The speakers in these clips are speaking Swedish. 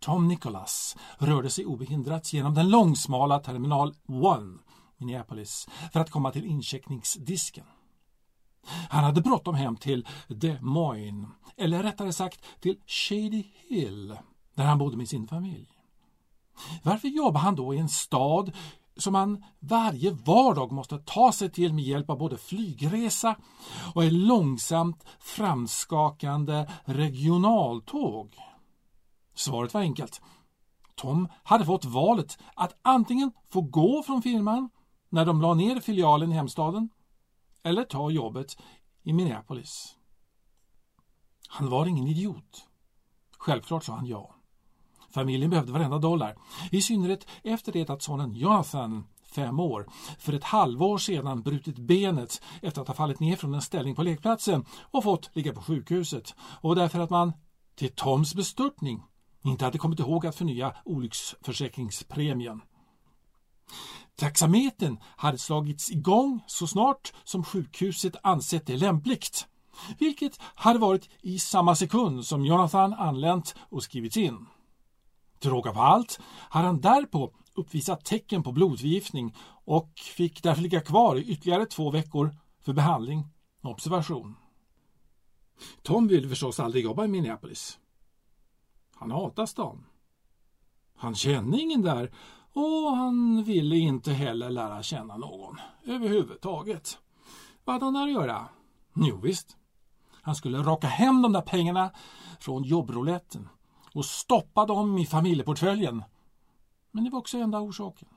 Tom Nicholas rörde sig obehindrat genom den långsmala terminal 1, Minneapolis, för att komma till incheckningsdisken. Han hade bråttom hem till Des Moines, eller rättare sagt till Shady Hill, där han bodde med sin familj. Varför jobbade han då i en stad som han varje vardag måste ta sig till med hjälp av både flygresa och ett långsamt framskakande regionaltåg? Svaret var enkelt. Tom hade fått valet att antingen få gå från firman när de la ner filialen i hemstaden eller ta jobbet i Minneapolis. Han var ingen idiot. Självklart sa han ja. Familjen behövde varenda dollar, i synnerhet efter det att sonen Jonathan, fem år, för ett halvår sedan brutit benet efter att ha fallit ner från en ställning på lekplatsen och fått ligga på sjukhuset och därför att man, till Toms bestörtning, inte hade kommit ihåg att förnya olycksförsäkringspremien. Taxameten hade slagits igång så snart som sjukhuset ansett det lämpligt, vilket hade varit i samma sekund som Jonathan anlänt och skrivits in. Till råga på allt hade han därpå uppvisat tecken på blodförgiftning och fick därför ligga kvar i ytterligare två veckor för behandling och observation. Tom ville förstås aldrig jobba i Minneapolis. Han hatar stan. Han kände ingen där och han ville inte heller lära känna någon överhuvudtaget. Vad hade han där att göra? Jo visst, han skulle raka hem de där pengarna från jobbrouletten och stoppa dem i familjeportföljen. Men det var också enda orsaken.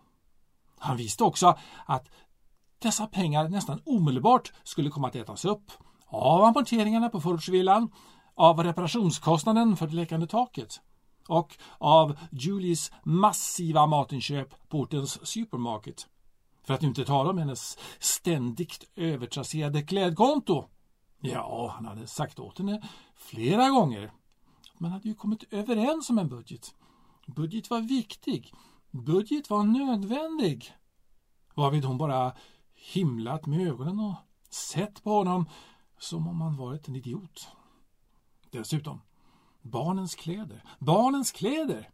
Han visste också att dessa pengar nästan omedelbart skulle komma att ätas upp av amorteringarna på förortsvillan, av reparationskostnaden för det läckande taket och av Julies massiva matinköp på ortens supermarket. För att nu inte tala om hennes ständigt övertrasserade klädkonto. Ja, han hade sagt åt henne flera gånger man hade ju kommit överens om en budget. Budget var viktig. Budget var nödvändig. Varvid hon bara himlat med ögonen och sett på honom som om han varit en idiot. Dessutom, barnens kläder. Barnens kläder!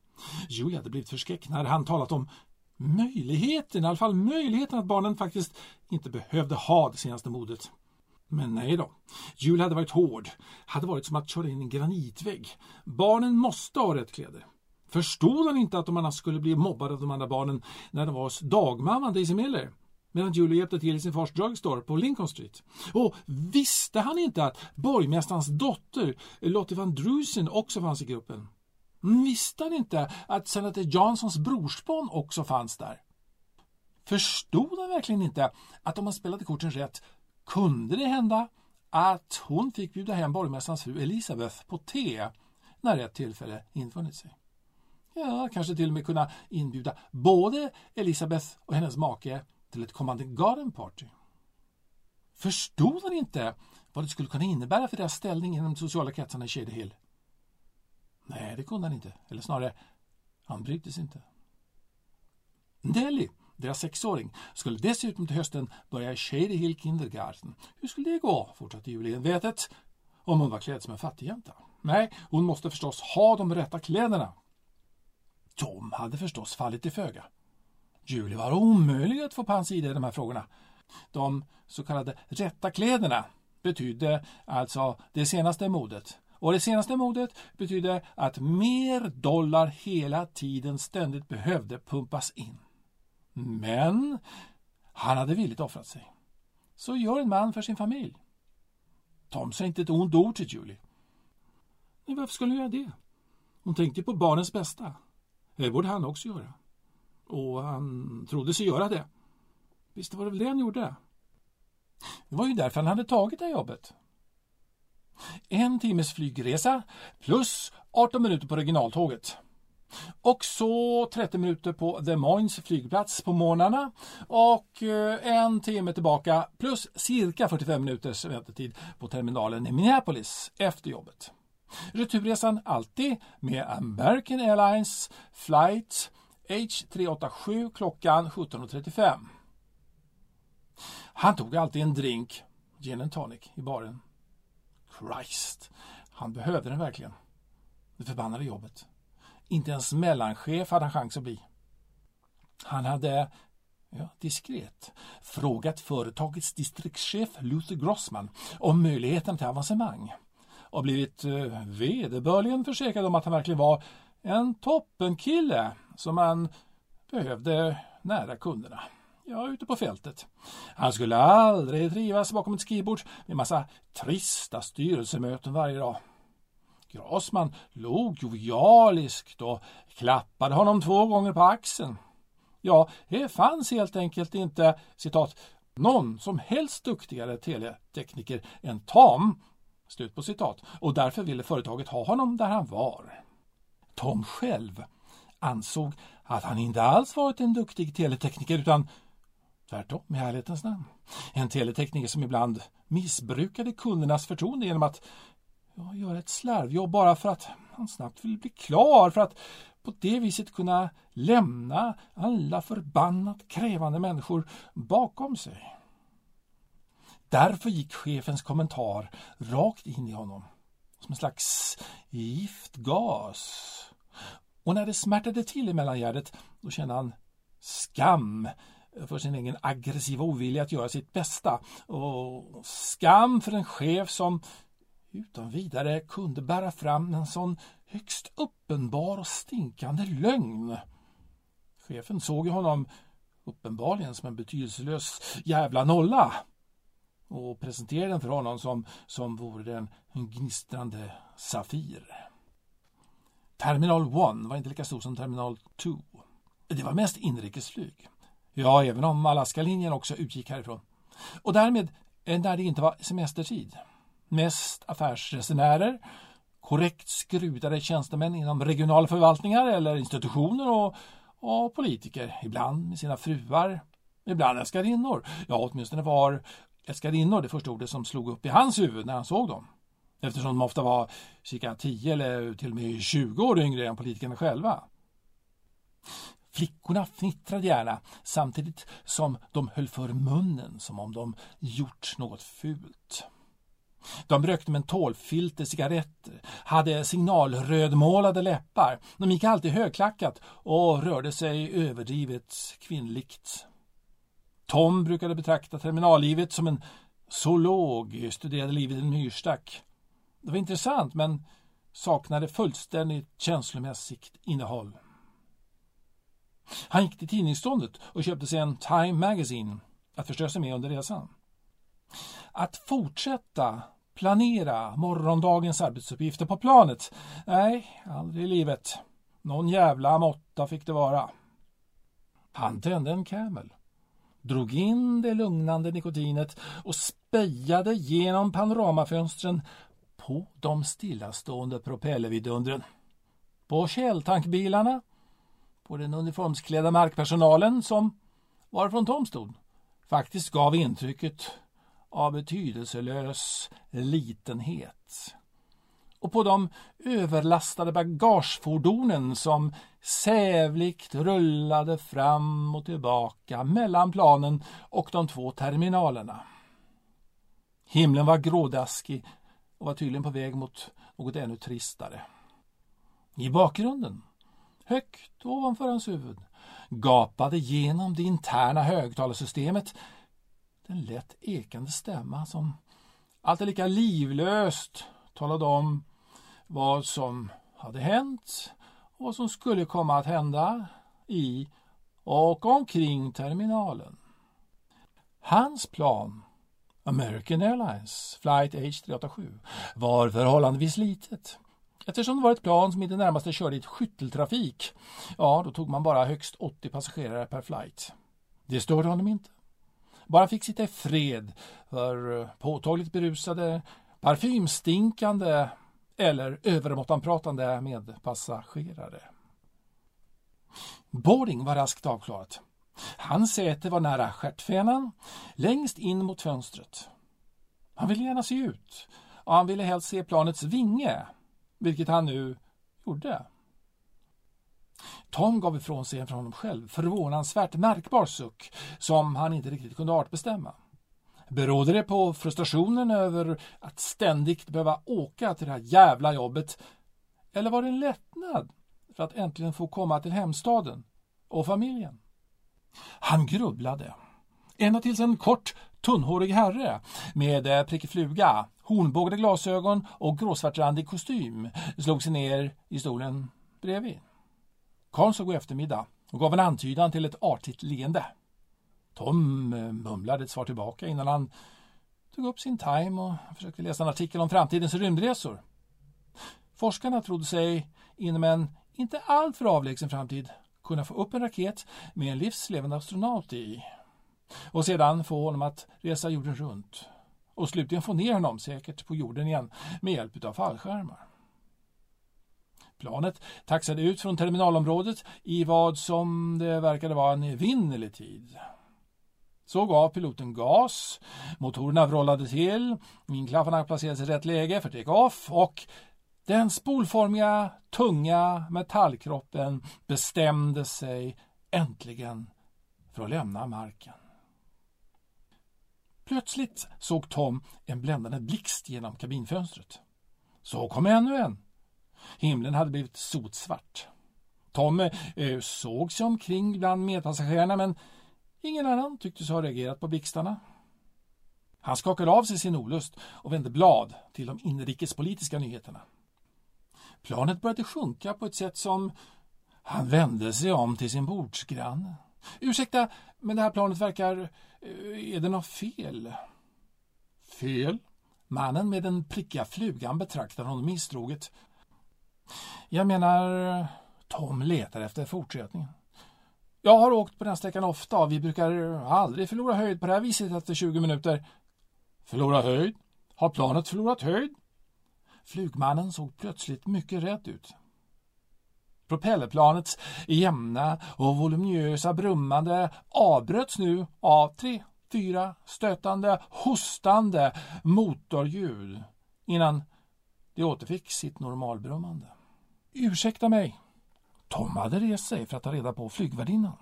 Julia hade blivit förskräckt när han talat om möjligheten, i alla fall möjligheten att barnen faktiskt inte behövde ha det senaste modet. Men nej då. Julia hade varit hård, hade varit som att köra in en granitvägg. Barnen måste ha rätt kläder. Förstod han inte att de annars skulle bli mobbade av de andra barnen när de var hos dagmamman Daisy Miller? Medan Julie hjälpte till i sin fars drugstore på Lincoln Street. Och visste han inte att borgmästarens dotter Lottie van Drusen också fanns i gruppen? Visste han inte att senator Johnsons brorsbarn också fanns där? Förstod han verkligen inte att om man spelade korten rätt kunde det hända att hon fick bjuda hem borgmästarens fru Elisabeth på te när rätt tillfälle infunnit sig. Ja, kanske till och med kunna inbjuda både Elisabeth och hennes make till ett kommande garden party. Förstod han inte vad det skulle kunna innebära för deras ställning inom de sociala kretsarna i Shady Hill? Nej, det kunde han inte. Eller snarare, han brydde sig inte. Nelly deras sexåring, skulle dessutom till hösten börja i Shady Hill Kindergarten. Hur skulle det gå? fortsatte Julie vetet. Om hon var klädd som en fattigjänta. Nej, hon måste förstås ha de rätta kläderna. Tom hade förstås fallit i föga. Julie var omöjlig att få på hans sida i de här frågorna. De så kallade rätta kläderna betydde alltså det senaste modet. Och det senaste modet betydde att mer dollar hela tiden ständigt behövde pumpas in. Men han hade villigt offrat sig. Så gör en man för sin familj. Tom sa inte ett ont ord till Julie. Men varför skulle hon göra det? Hon tänkte på barnens bästa. Det borde han också göra. Och han trodde sig göra det. Visst var det väl det han gjorde? Det var ju därför han hade tagit det här jobbet. En timmes flygresa plus 18 minuter på regionaltåget. Och så 30 minuter på The Moines flygplats på morgnarna och eh, en timme tillbaka plus cirka 45 minuters väntetid på terminalen i Minneapolis efter jobbet. Returresan alltid med American Airlines flight H387 klockan 17.35. Han tog alltid en drink, gin and tonic, i baren. Christ, han behövde den verkligen. Det förbannade jobbet. Inte ens mellanchef hade han chans att bli. Han hade ja, diskret frågat företagets distriktschef Luther Grossman om möjligheten till avancemang och blivit eh, vederbörligen försäkrad om att han verkligen var en toppenkille som man behövde nära kunderna. Ja, ute på fältet. Han skulle aldrig trivas bakom ett skrivbord med massa trista styrelsemöten varje dag. Grossman log jovialiskt och klappade honom två gånger på axeln. Ja, det fanns helt enkelt inte citat någon som helst duktigare teletekniker än Tom Slut på citat. Och därför ville företaget ha honom där han var. Tom själv ansåg att han inte alls varit en duktig teletekniker utan tvärtom i ärlighetens namn. En teletekniker som ibland missbrukade kundernas förtroende genom att ja, göra ett slarvjobb bara för att han snabbt ville bli klar för att på det viset kunna lämna alla förbannat krävande människor bakom sig. Därför gick chefens kommentar rakt in i honom, som en slags giftgas. Och när det smärtade till i mellangärdet, då kände han skam för sin egen aggressiva ovilja att göra sitt bästa och skam för en chef som utan vidare kunde bära fram en sån högst uppenbar och stinkande lögn. Chefen såg ju honom uppenbarligen som en betydelselös jävla nolla och presenterade den för honom som, som vore den en gnistrande Safir. Terminal 1 var inte lika stor som Terminal 2. Det var mest inrikesflyg. Ja, även om Alaska-linjen också utgick härifrån. Och därmed eh, när det inte var semestertid. Mest affärsresenärer, korrekt skrudade tjänstemän inom regionala förvaltningar eller institutioner och, och politiker. Ibland med sina fruar, ibland älskarinnor. Ja, åtminstone var älskarinnor det första ordet som slog upp i hans huvud när han såg dem. Eftersom de ofta var cirka 10 eller till och med 20 år yngre än politikerna själva. Flickorna fnittrade gärna samtidigt som de höll för munnen som om de gjort något fult. De rökte mentolfilter, cigaretter, hade signalrödmålade läppar. De gick alltid högklackat och rörde sig överdrivet kvinnligt. Tom brukade betrakta terminallivet som en zoolog, studerade livet i en myrstack. Det var intressant men saknade fullständigt känslomässigt innehåll. Han gick till tidningsståndet och köpte sig en Time Magazine att förstöra sig med under resan. Att fortsätta planera morgondagens arbetsuppgifter på planet? Nej, aldrig i livet. Någon jävla måtta fick det vara. Han tände en Camel drog in det lugnande nikotinet och spejade genom panoramafönstren på de stillastående propellervidundren. På källtankbilarna, på den uniformsklädda markpersonalen som, varifrån Tom stod, faktiskt gav intrycket av betydelselös litenhet och på de överlastade bagagefordonen som sävligt rullade fram och tillbaka mellan planen och de två terminalerna. Himlen var grådaskig och var tydligen på väg mot något ännu tristare. I bakgrunden, högt ovanför hans huvud, gapade genom det interna högtalarsystemet den lätt ekande stämma som alltid lika livlöst talade om vad som hade hänt och vad som skulle komma att hända i och omkring terminalen. Hans plan, American Airlines Flight H387, var förhållandevis litet. Eftersom det var ett plan som i det närmaste körde i skytteltrafik, ja, då tog man bara högst 80 passagerare per flight. Det störde honom inte. Bara fick sitta i fred för eh, påtagligt berusade, parfymstinkande eller övermåttan pratande med passagerare. Boarding var raskt avklarat. Hans säte var nära stjärtfenan, längst in mot fönstret. Han ville gärna se ut och han ville helst se planets vinge, vilket han nu gjorde. Tom gav ifrån sig en från honom själv förvånansvärt märkbar suck som han inte riktigt kunde artbestämma. Berodde det på frustrationen över att ständigt behöva åka till det här jävla jobbet? Eller var det en lättnad för att äntligen få komma till hemstaden och familjen. Han grubblade. Ända tills en kort, tunnhårig herre med eh, prickig fluga, hornbågade glasögon och gråsvartrandig kostym slog sig ner i stolen bredvid. Karln såg eftermiddag och gav en antydan till ett artigt leende. Tom eh, mumlade ett svar tillbaka innan han tog upp sin Time och försökte läsa en artikel om framtidens rymdresor. Forskarna trodde sig inom en inte alltför avlägsen framtid kunna få upp en raket med en livslevande astronaut i och sedan få honom att resa jorden runt och slutligen få ner honom säkert på jorden igen med hjälp av fallskärmar. Planet taxade ut från terminalområdet i vad som det verkade vara en evinnerlig tid. Så gav piloten gas, motorerna vrålade till, vinklaffarna placerades i rätt läge för take-off och den spolformiga, tunga metallkroppen bestämde sig äntligen för att lämna marken. Plötsligt såg Tom en bländande blixt genom kabinfönstret. Så kom ännu en. Himlen hade blivit sotsvart. Tom eh, såg sig omkring bland medpassagerarna men ingen annan tycktes ha reagerat på blixtarna. Han skakade av sig sin olust och vände blad till de inrikespolitiska nyheterna. Planet började sjunka på ett sätt som han vände sig om till sin bordsgranne. Ursäkta, men det här planet verkar... Eh, är det något fel? Fel? Mannen med den prickiga flugan betraktar honom misstroget. Jag menar, Tom letar efter fortsättningen. Jag har åkt på den sträckan ofta och vi brukar aldrig förlora höjd på det här viset efter 20 minuter. Förlora höjd? Har planet förlorat höjd? Flugmannen såg plötsligt mycket rädd ut. Propellerplanets jämna och voluminösa brummande avbröts nu av tre, fyra stötande, hostande motorljud innan det återfick sitt normalbrummande. Ursäkta mig. Tom hade rest sig för att ta reda på flygvärdinnan.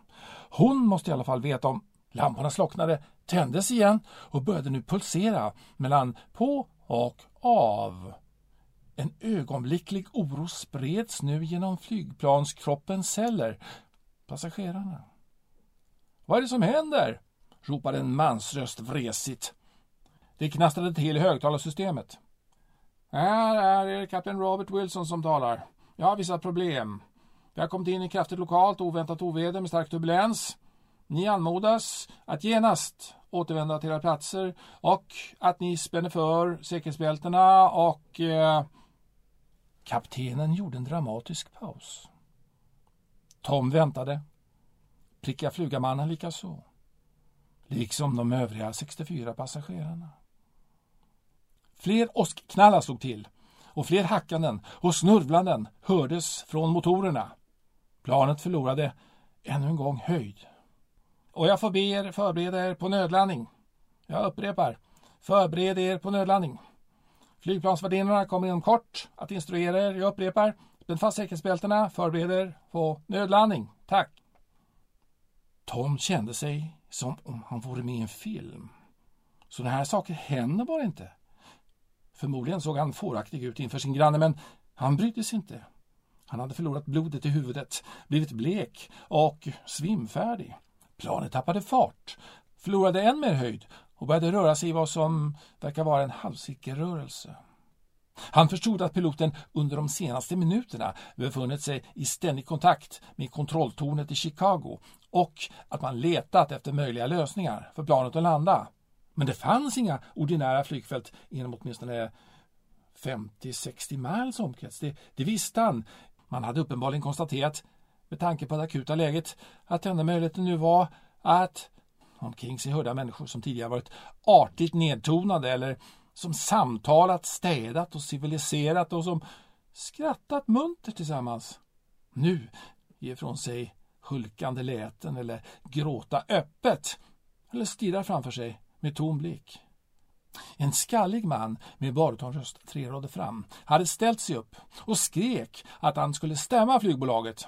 Hon måste i alla fall veta om lamporna slocknade, tändes igen och började nu pulsera mellan på och av. En ögonblicklig oro spreds nu genom flygplanskroppens celler. Passagerarna. Vad är det som händer? ropade en mansröst vresigt. Det knastrade till i högtalarsystemet. Här är det kapten Robert Wilson som talar. Jag har vissa problem. Vi har kommit in i kraftigt lokalt oväntat oväder med stark turbulens. Ni anmodas att genast återvända till era platser och att ni spänner för säkerhetsbältena och eh, Kaptenen gjorde en dramatisk paus. Tom väntade. Pricka flugamannen likaså. Liksom de övriga 64 passagerarna. Fler åskknallar slog till och fler hackanden och snurvlanden hördes från motorerna. Planet förlorade ännu en gång höjd. Och jag får be er förbereda er på nödlandning. Jag upprepar, förbered er på nödlandning. Flygplansvärdinnorna kommer inom kort att instruera er. Jag upprepar. Spänn fast säkerhetsbältena. Förbered er på nödlandning. Tack. Tom kände sig som om han vore med i en film. Sådana här saker händer bara inte. Förmodligen såg han fåraktig ut inför sin granne, men han brydde sig inte. Han hade förlorat blodet i huvudet, blivit blek och svimfärdig. Planet tappade fart, förlorade än mer höjd och började röra sig i vad som verkar vara en halvcirkelrörelse. Han förstod att piloten under de senaste minuterna befunnit sig i ständig kontakt med kontrolltornet i Chicago och att man letat efter möjliga lösningar för planet att landa. Men det fanns inga ordinära flygfält inom åtminstone 50-60 miles omkrets. Det, det visste han. Man hade uppenbarligen konstaterat, med tanke på det akuta läget, att enda möjligheten nu var att Omkring sig hörda människor som tidigare varit artigt nedtonade eller som samtalat, städat och civiliserat och som skrattat muntert tillsammans. Nu ger från sig hulkande läten eller gråta öppet eller stirrar framför sig med tom blick. En skallig man med baritonröst tre rader fram hade ställt sig upp och skrek att han skulle stämma flygbolaget.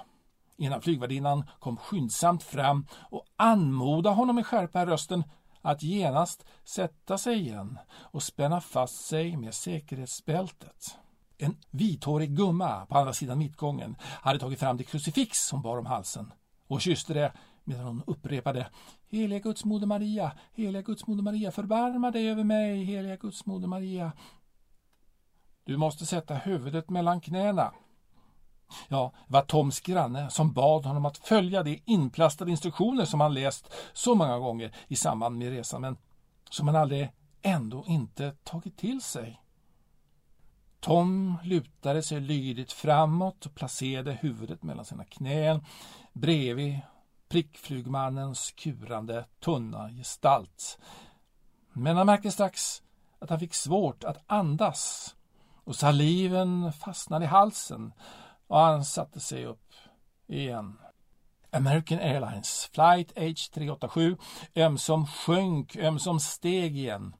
Ena flygvärdinnan kom skyndsamt fram och anmodade honom med skärpa i rösten att genast sätta sig igen och spänna fast sig med säkerhetsbältet. En vithårig gumma på andra sidan mittgången hade tagit fram det krucifix hon bar om halsen och kysste det medan hon upprepade Heliga Guds moder Maria, heliga Guds moder Maria, förbarma dig över mig, heliga Guds moder Maria. Du måste sätta huvudet mellan knäna. Ja, det var Toms granne som bad honom att följa de inplastade instruktioner som han läst så många gånger i samband med resan, men som han aldrig ändå inte tagit till sig. Tom lutade sig lydigt framåt och placerade huvudet mellan sina knän bredvid prickflygmannens kurande tunna gestalt. Men han märkte strax att han fick svårt att andas och saliven fastnade i halsen och han satte sig upp igen. American Airlines flight H387 ömsom sjönk, ömsom steg igen.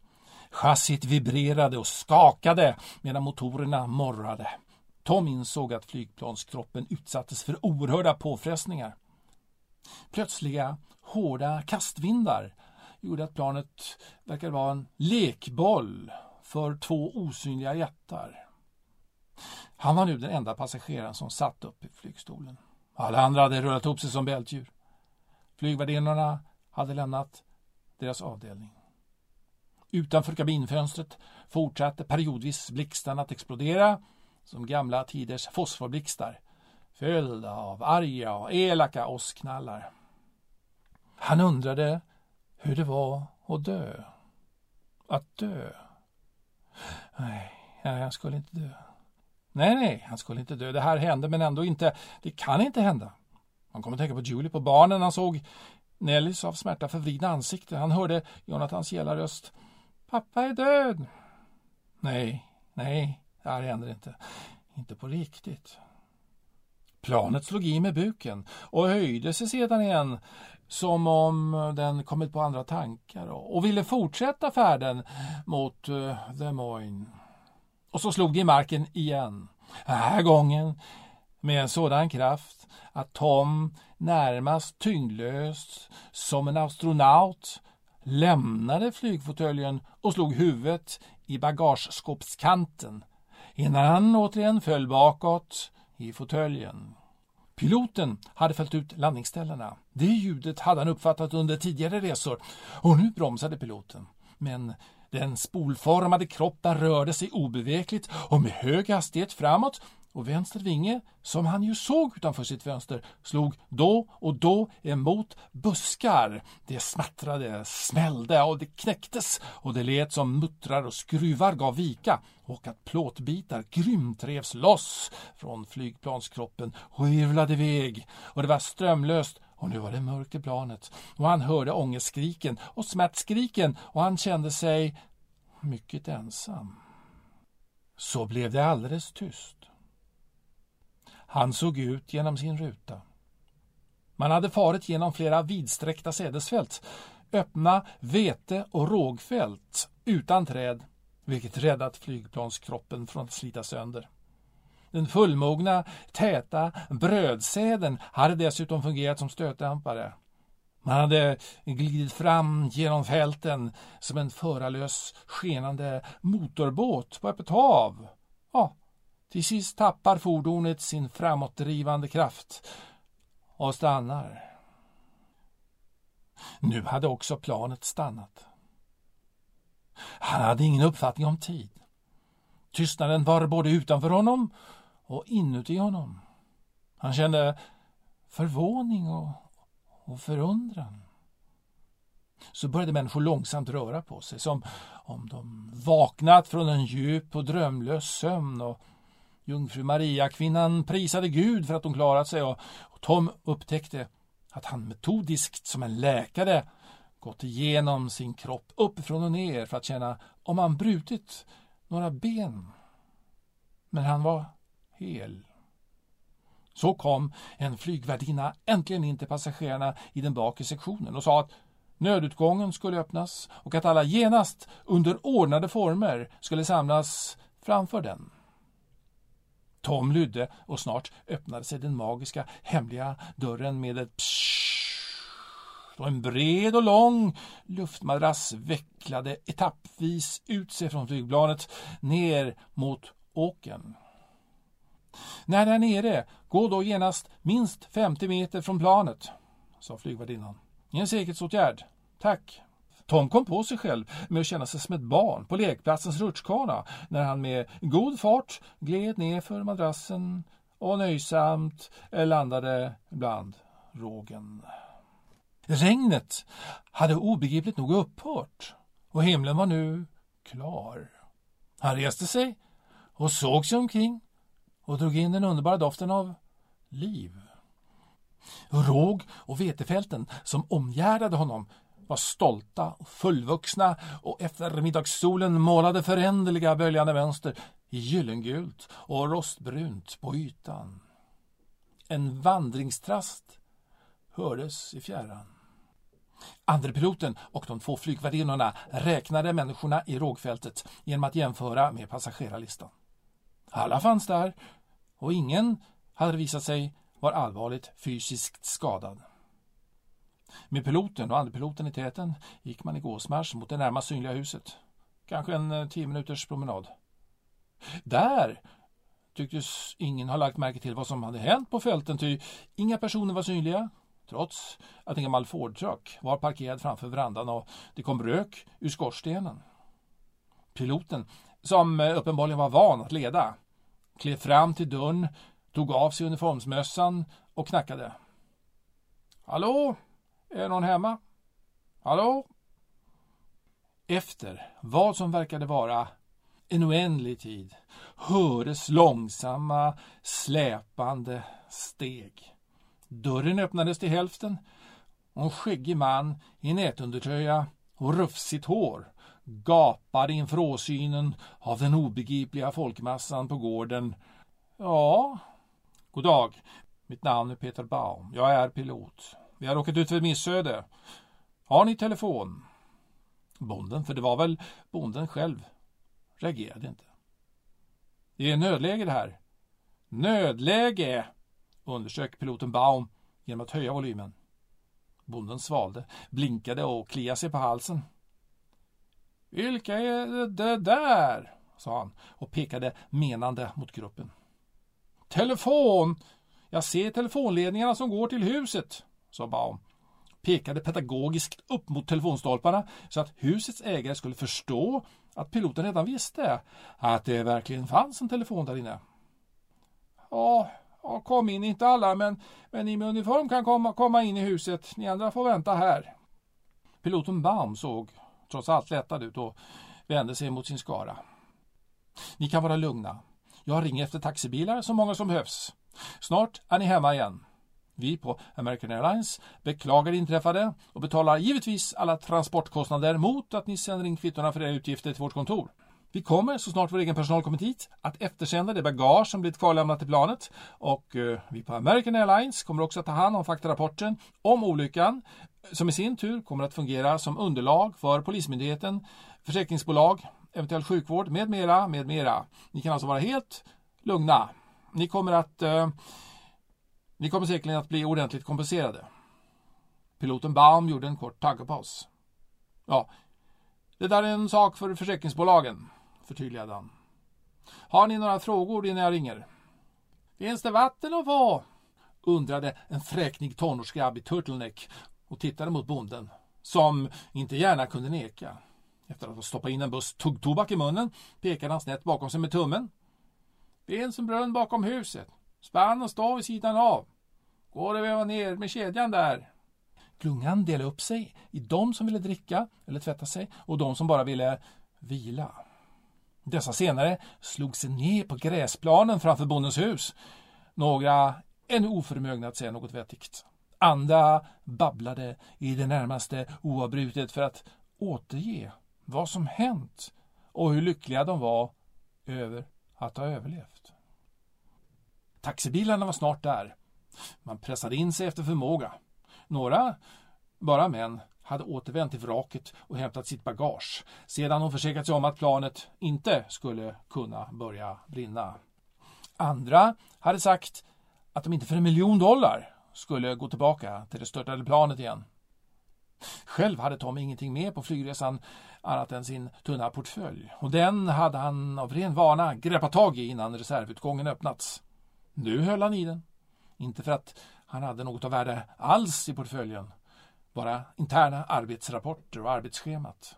Chassit vibrerade och skakade medan motorerna morrade. Tom insåg att flygplanskroppen utsattes för oerhörda påfrestningar. Plötsliga, hårda kastvindar gjorde att planet verkade vara en lekboll för två osynliga jättar. Han var nu den enda passageraren som satt upp i flygstolen. Alla andra hade rullat ihop sig som bältdjur. Flygvärdinnorna hade lämnat deras avdelning. Utanför kabinfönstret fortsatte periodvis blixtarna att explodera som gamla tiders fosforblixtar följda av arga och elaka åskknallar. Han undrade hur det var att dö. Att dö. Nej, jag skulle inte dö. Nej, nej, han skulle inte dö. Det här hände, men ändå inte. Det kan inte hända. Han kom att tänka på Julie, på barnen. Han såg Nellys av smärta förvridna ansikte. Han hörde Jonathans gälla röst. Pappa är död. Nej, nej, det här händer inte. Inte på riktigt. Planet slog i med buken och höjde sig sedan igen som om den kommit på andra tankar och ville fortsätta färden mot uh, Des Moines. Och så slog det i marken igen. Den här gången med en sådan kraft att Tom närmast tyngdlöst som en astronaut lämnade flygfåtöljen och slog huvudet i bagageskåpskanten innan han återigen föll bakåt i fåtöljen. Piloten hade följt ut landningsställena. Det ljudet hade han uppfattat under tidigare resor och nu bromsade piloten. Men den spolformade kroppen rörde sig obevekligt och med hög hastighet framåt. Och vänster vinge, som han ju såg utanför sitt fönster, slog då och då emot buskar. Det smattrade, smällde och det knäcktes. Och det lät som muttrar och skruvar gav vika. Och att plåtbitar grymt revs loss från flygplanskroppen och virvlade iväg. Och det var strömlöst och nu var det mörkt i planet och han hörde ångestskriken och smärtskriken och han kände sig mycket ensam. Så blev det alldeles tyst. Han såg ut genom sin ruta. Man hade farit genom flera vidsträckta sädesfält, öppna vete och rågfält utan träd, vilket räddat flygplanskroppen från att slita sönder. Den fullmogna, täta brödsäden hade dessutom fungerat som stötdämpare. Man hade glidit fram genom fälten som en förarlös skenande motorbåt på öppet hav. Ja, till sist tappar fordonet sin framåtdrivande kraft och stannar. Nu hade också planet stannat. Han hade ingen uppfattning om tid. Tystnaden var både utanför honom och inuti honom. Han kände förvåning och, och förundran. Så började människor långsamt röra på sig som om de vaknat från en djup och drömlös sömn och Jungfru Maria, kvinnan prisade Gud för att hon klarat sig och Tom upptäckte att han metodiskt som en läkare gått igenom sin kropp uppifrån och ner för att känna om han brutit några ben. Men han var hel. Så kom en flygvärdinna äntligen in till passagerarna i den bakre sektionen och sa att nödutgången skulle öppnas och att alla genast under ordnade former skulle samlas framför den. Tom lydde och snart öppnade sig den magiska hemliga dörren med ett pssst och en bred och lång luftmadrass vecklade etappvis ut sig från flygplanet ner mot åken. När det är nere, gå då genast minst 50 meter från planet, sa flygvärdinnan. En säkerhetsåtgärd. Tack. Tom kom på sig själv med att känna sig som ett barn på lekplatsens rutschkana när han med god fart gled ner för madrassen och nöjsamt landade bland rågen. Regnet hade obegripligt nog upphört och himlen var nu klar. Han reste sig och såg sig omkring och drog in den underbara doften av liv. Råg och vetefälten som omgärdade honom var stolta och fullvuxna och eftermiddagssolen målade föränderliga böljande mönster i gyllengult och rostbrunt på ytan. En vandringstrast hördes i fjärran. Andrepiloten och de två flygvärdinnorna räknade människorna i rågfältet genom att jämföra med passagerarlistan. Alla fanns där och ingen hade visat sig vara allvarligt fysiskt skadad. Med piloten och andrepiloten i täten gick man i gåsmarsch mot det närmast synliga huset. Kanske en eh, tio minuters promenad. Där tycktes ingen ha lagt märke till vad som hade hänt på fälten ty inga personer var synliga trots att en gammal Ford-truck var parkerad framför verandan och det kom rök ur skorstenen. Piloten, som eh, uppenbarligen var van att leda, klev fram till dörren, tog av sig uniformsmössan och knackade. Hallå? Är någon hemma? Hallå? Efter vad som verkade vara en oändlig tid hördes långsamma, släpande steg. Dörren öppnades till hälften och en skäggig man i nätundertröja och rufsigt hår gapade inför åsynen av den obegripliga folkmassan på gården. Ja, god dag. Mitt namn är Peter Baum. Jag är pilot. Vi har råkat ut för ett missöde. Har ni telefon? Bonden, för det var väl bonden själv, reagerade inte. Det är nödläge det här. Nödläge, undersök piloten Baum genom att höja volymen. Bonden svalde, blinkade och kliade sig på halsen. Vilka är det där? sa han och pekade menande mot gruppen. Telefon! Jag ser telefonledningarna som går till huset, sa Baum. Pekade pedagogiskt upp mot telefonstolparna så att husets ägare skulle förstå att piloten redan visste att det verkligen fanns en telefon där inne. Ja, ja kom in, inte alla, men, men ni med uniform kan komma, komma in i huset. Ni andra får vänta här. Piloten Baum såg trots allt lättad ut och vände sig mot sin skara. Ni kan vara lugna. Jag ringer efter taxibilar så många som behövs. Snart är ni hemma igen. Vi på American Airlines beklagar det inträffade och betalar givetvis alla transportkostnader mot att ni sänder in kvittona för era utgifter till vårt kontor. Vi kommer, så snart vår egen personal kommit hit, att eftersända det bagage som blivit kvarlämnat till planet och eh, vi på American Airlines kommer också att ta hand om faktarapporten om olyckan som i sin tur kommer att fungera som underlag för Polismyndigheten, försäkringsbolag, eventuell sjukvård med mera, med mera. Ni kan alltså vara helt lugna. Ni kommer att eh, ni kommer säkerligen att bli ordentligt kompenserade. Piloten Baum gjorde en kort tankepaus. Ja, det där är en sak för försäkringsbolagen, förtydligade han. Har ni några frågor innan jag ringer? Finns det vatten att få? undrade en fräknig tonårsgrabb i turtleneck och tittade mot bonden, som inte gärna kunde neka. Efter att ha stoppat in en buss tuggtobak i munnen pekade han snett bakom sig med tummen. Finns en brunn bakom huset. Spann och stav vid sidan av. Går det väva ner med kedjan där? Klungan delade upp sig i de som ville dricka eller tvätta sig och de som bara ville vila. Dessa senare slog sig ner på gräsplanen framför bondens hus. Några ännu oförmögna att säga något vettigt. Andra babblade i det närmaste oavbrutet för att återge vad som hänt och hur lyckliga de var över att ha överlevt. Taxibilarna var snart där. Man pressade in sig efter förmåga. Några, bara män, hade återvänt till vraket och hämtat sitt bagage sedan de försäkrat sig om att planet inte skulle kunna börja brinna. Andra hade sagt att de inte för en miljon dollar skulle gå tillbaka till det störtade planet igen. Själv hade Tom ingenting med på flygresan annat än sin tunna portfölj och den hade han av ren vana greppat tag i innan reservutgången öppnats. Nu höll han i den. Inte för att han hade något av värde alls i portföljen, bara interna arbetsrapporter och arbetsschemat.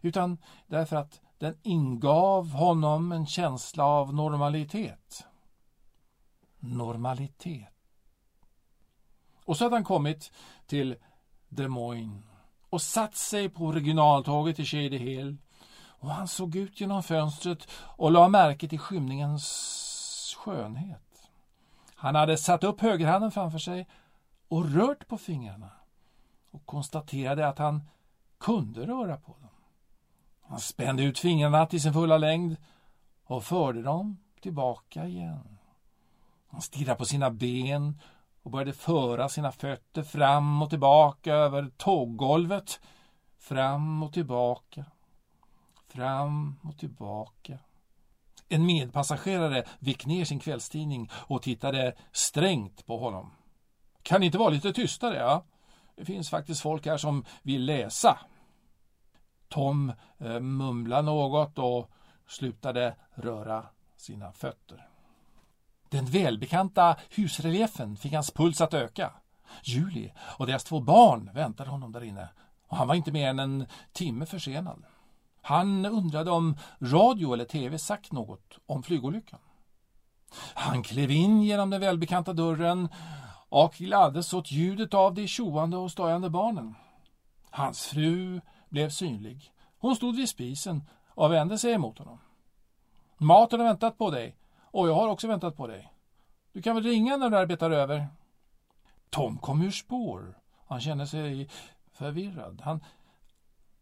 Utan därför att den ingav honom en känsla av normalitet. Normalitet. Och så hade han kommit till Des Moines och satt sig på regionaltåget till Shady Hill och han såg ut genom fönstret och la märke till skymningens skönhet. Han hade satt upp högerhanden framför sig och rört på fingrarna och konstaterade att han kunde röra på dem. Han spände ut fingrarna till sin fulla längd och förde dem tillbaka igen. Han stirrade på sina ben och började föra sina fötter fram och tillbaka över tåggolvet. Fram och tillbaka. Fram och tillbaka. En medpassagerare vek ner sin kvällstidning och tittade strängt på honom. Kan ni inte vara lite tystare? Ja? Det finns faktiskt folk här som vill läsa. Tom eh, mumlade något och slutade röra sina fötter. Den välbekanta husreliefen fick hans puls att öka. Julie och deras två barn väntade honom där inne och han var inte mer än en timme försenad. Han undrade om radio eller tv sagt något om flygolyckan. Han klev in genom den välbekanta dörren och gladdes åt ljudet av de tjoande och stojande barnen. Hans fru blev synlig. Hon stod vid spisen och vände sig emot honom. Maten har väntat på dig och jag har också väntat på dig. Du kan väl ringa när du arbetar över? Tom kom ur spår. Han kände sig förvirrad. Han,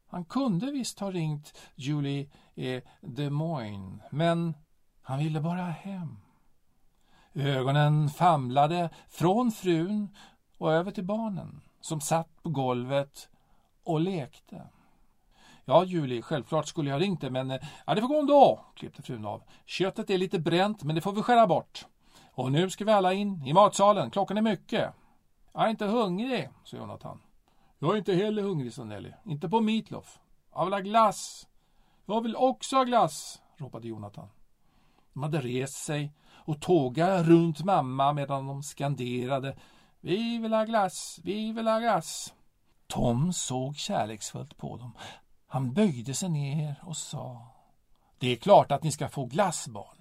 han kunde visst ha ringt Julie e. i Des Moines, men han ville bara hem. Ögonen famlade från frun och över till barnen som satt på golvet och lekte. Ja, Julie, självklart skulle jag ringt dig, men eh, ja, det får gå ändå, klippte frun av. Köttet är lite bränt, men det får vi skära bort. Och nu ska vi alla in i matsalen, klockan är mycket. Jag är inte hungrig, sa Jonathan. Jag är inte heller hungrig, sa Nelly. Inte på meatloaf. Jag vill ha glass. Jag vill också ha glass, ropade Jonathan. De hade rest sig och tågade runt mamma medan de skanderade Vi vill ha glass, vi vill ha glass. Tom såg kärleksfullt på dem. Han böjde sig ner och sa Det är klart att ni ska få glass, barn.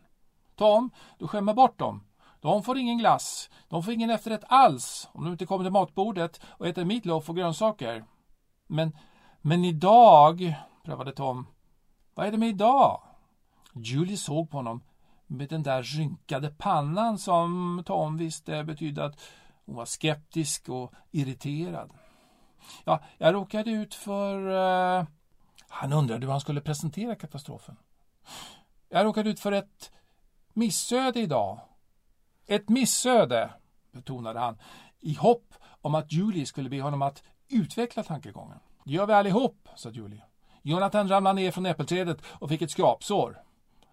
Tom, du skämmer bort dem. De får ingen glass. De får ingen efterrätt alls om de inte kommer till matbordet och äter meatloaf och grönsaker. Men, men idag, prövade Tom. Vad är det med idag? Julie såg på honom med den där rynkade pannan som Tom visste betydde att hon var skeptisk och irriterad. Ja, jag råkade ut för... Uh... Han undrade hur han skulle presentera katastrofen. Jag råkade ut för ett missöde idag. Ett missöde, betonade han i hopp om att Julie skulle be honom att utveckla tankegången. Det gör vi allihop, sa Julie. Jonathan ramlade ner från äppelträdet och fick ett skrapsår.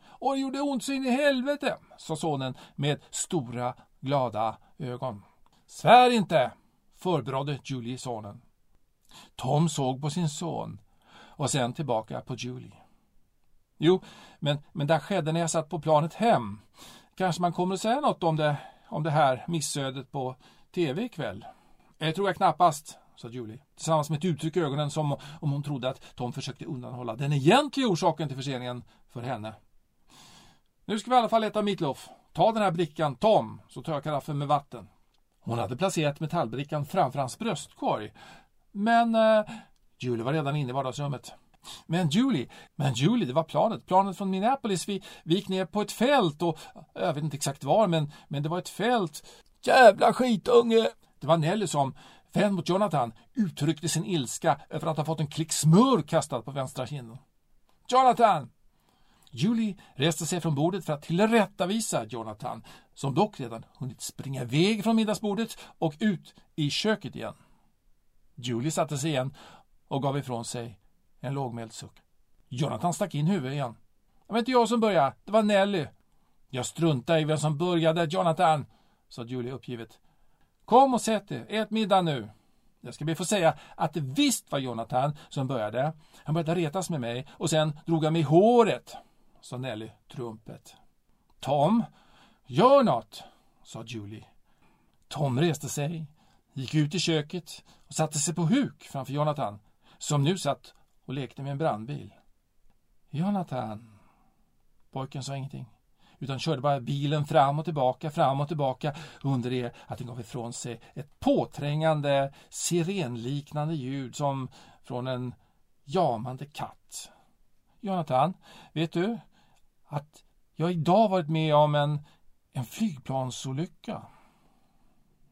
Och det gjorde ont så in i helvete, sa sonen med stora glada ögon. Svär inte, förebrådde Julie sonen. Tom såg på sin son och sen tillbaka på Julie. Jo, men, men det skedde när jag satt på planet hem. Kanske man kommer att säga något om det, om det här missödet på tv ikväll? Det tror jag knappast, sa Julie, tillsammans med ett uttryck i ögonen som om hon trodde att Tom försökte undanhålla den egentliga orsaken till förseningen för henne. Nu ska vi i alla fall äta meatloaf. Ta den här brickan, Tom, så tar jag karaffen med vatten. Hon hade placerat metallbrickan framför hans bröstkorg. Men eh, Julie var redan inne i vardagsrummet. Men Julie, men Julie, det var planet. Planet från Minneapolis. Vi, vi gick ner på ett fält och jag vet inte exakt var, men, men det var ett fält. Jävla skitunge! Det var Nelly som, vän mot Jonathan, uttryckte sin ilska över att ha fått en klick smör kastad på vänstra kinden. Jonathan! Julie reste sig från bordet för att tillrättavisa Jonathan, som dock redan hunnit springa iväg från middagsbordet och ut i köket igen. Julie satte sig igen och gav ifrån sig en lågmäld suck. Jonathan stack in huvudet igen. Det var inte jag som började, det var Nelly. Jag struntar i vem som började, Jonathan, sa Julie uppgivet. Kom och sätt dig, ät middag nu. Jag ska be få säga att det visst var Jonathan som började. Han började retas med mig och sen drog han mig i håret, sa Nelly trumpet. Tom, Gör något, sa Julie. Tom reste sig, gick ut i köket och satte sig på huk framför Jonathan, som nu satt och lekte med en brandbil. Jonathan. Pojken sa ingenting, utan körde bara bilen fram och tillbaka, fram och tillbaka under det att den gav ifrån sig ett påträngande sirenliknande ljud som från en jamande katt. Jonathan, vet du att jag idag varit med om en, en flygplansolycka?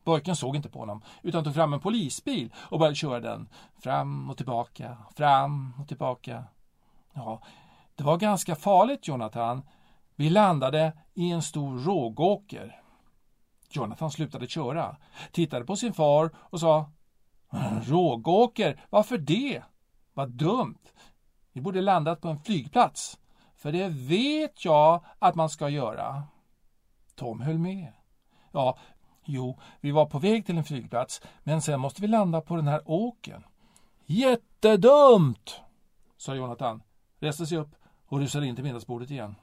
Pojken såg inte på honom utan tog fram en polisbil och började köra den fram och tillbaka, fram och tillbaka. Ja, det var ganska farligt, Jonathan. Vi landade i en stor rågåker. Jonathan slutade köra, tittade på sin far och sa Rågåker, varför det? Vad dumt. Vi borde landat på en flygplats. För det vet jag att man ska göra. Tom höll med. Ja, jo, vi var på väg till en flygplats, men sen måste vi landa på den här åken. Jättedumt, sa Jonathan, reste sig upp och rusade in till middagsbordet igen.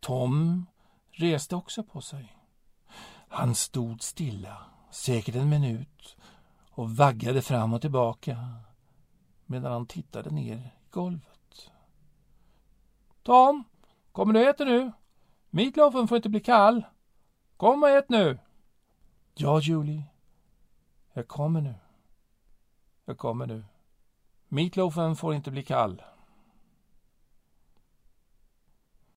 Tom reste också på sig. Han stod stilla, säkert en minut, och vaggade fram och tillbaka medan han tittade ner i golvet. Tom, kommer du äta nu? Meatloafen får inte bli kall. Kom och ät nu. Ja, Julie. Jag kommer nu. Jag kommer nu. Meatloafen får inte bli kall.